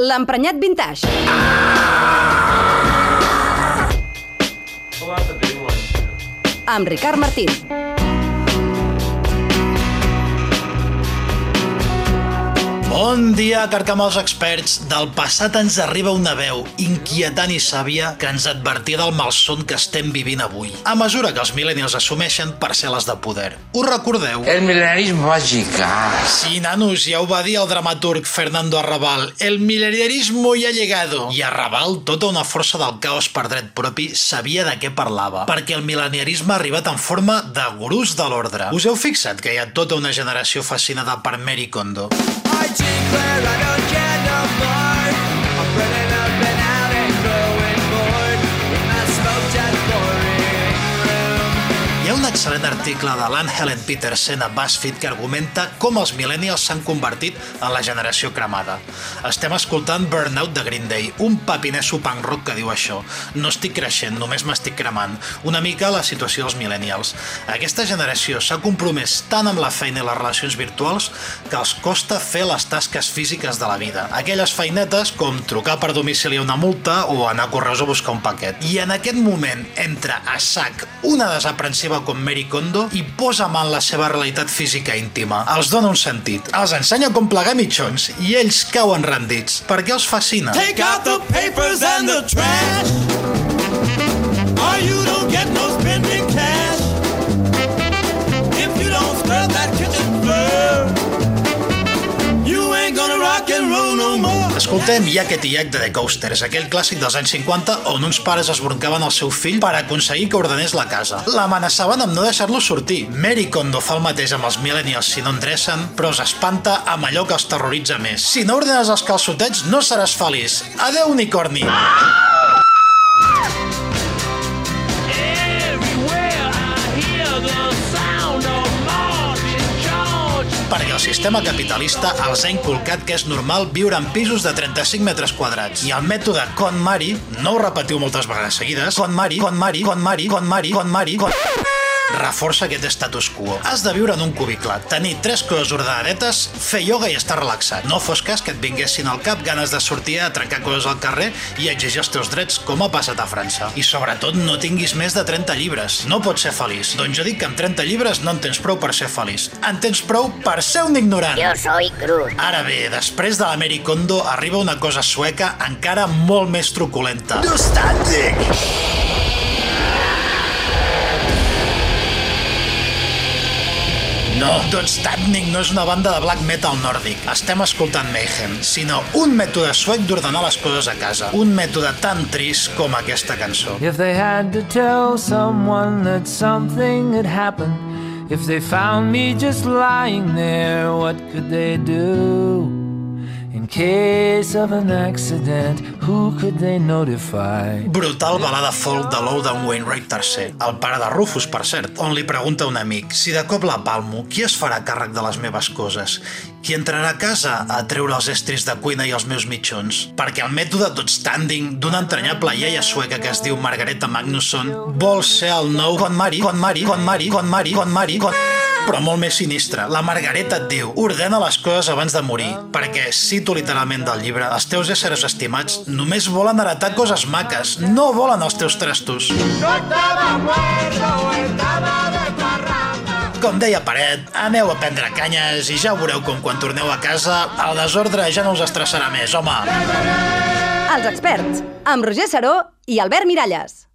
L'emprenyat vintage. Langs. Amb Ricard Martín. Bon dia, carcamals experts. Del passat ens arriba una veu inquietant i sàvia que ens advertia del malson que estem vivint avui, a mesura que els millennials assumeixen parcel·les de poder. Us recordeu? El milenarismo va llegar. Sí, nanos, ja ho va dir el dramaturg Fernando Arrabal. El millenarismo ya ha llegado. I Arrabal, tota una força del caos per dret propi, sabia de què parlava, perquè el mil·lenarisme ha arribat en forma de gurús de l'ordre. Us heu fixat que hi ha tota una generació fascinada per Mary Kondo? I declare I don't care no more. Excel·lent article de l'Ann Helen Petersen a BuzzFeed que argumenta com els millennials s'han convertit en la generació cremada. Estem escoltant Burnout de Green Day, un papinesso punk rock que diu això. No estic creixent, només m'estic cremant. Una mica la situació dels millennials. Aquesta generació s'ha compromès tant amb la feina i les relacions virtuals que els costa fer les tasques físiques de la vida. Aquelles feinetes com trucar per domicili una multa o anar a correus a buscar un paquet. I en aquest moment entra a sac una desaprensiva com Mary Kondo i posa mà en la seva realitat física íntima. Els dona un sentit, els ensenya com plegar mitjons i ells cauen rendits. perquè els fascina. Take out the papers and the trash. Escoltem Yak et Yak de The Coasters, aquell clàssic dels anys 50 on uns pares es broncaven el seu fill per aconseguir que ordenés la casa. L'amenaçaven amb no deixar-lo sortir. Mary Kondo fa el mateix amb els millennials si no endrecen, però els espanta amb allò que els terroritza més. Si no ordenes els calçotets, no seràs feliç. Adeu, unicorni! Everywhere sistema capitalista els ha inculcat que és normal viure en pisos de 35 metres quadrats. I el mètode KonMari, no ho repetiu moltes vegades seguides, KonMari, KonMari, KonMari, KonMari, KonMari, Kon... reforça aquest status quo. Has de viure en un cubicle, tenir tres coses ordenadetes, fer ioga i estar relaxat. No fos cas que et vinguessin al cap ganes de sortir a trencar coses al carrer i exigir els teus drets, com ha passat a França. I sobretot no tinguis més de 30 llibres. No pots ser feliç. Doncs jo dic que amb 30 llibres no en tens prou per ser feliç. En tens prou per ser un ignorant. Yo soy Groot. Ara bé, després de la Mary Kondo arriba una cosa sueca encara molt més truculenta. No, Don't Standing no és una banda de black metal nòrdic. Estem escoltant Mayhem, sinó un mètode suec d'ordenar les coses a casa. Un mètode tan trist com aquesta cançó. If they had to tell someone that something had happened, if they found me just lying there, what could they do? In case of an accident, who could they notify? Brutal balada folk de Lowdown Wainwright III, el pare de Rufus, per cert, on li pregunta un amic si de cop la palmo, qui es farà càrrec de les meves coses? Qui entrarà a casa a treure els estris de cuina i els meus mitjons? Perquè el mètode tot standing d'una entranyable iaia sueca que es diu Margareta Magnusson vol ser el nou Con Mari, Con Mari, Con Mari, Con Mari, Con Mari, Con... Però molt més sinistre. La Margareta et diu ordena les coses abans de morir, perquè, cito literalment del llibre, els teus éssers estimats només volen heretar coses maques, no volen els teus trastos. Com deia Paret, aneu a prendre canyes i ja veureu com quan torneu a casa el desordre ja no us estressarà més, home. Els experts. Amb Roger Saró i Albert Miralles.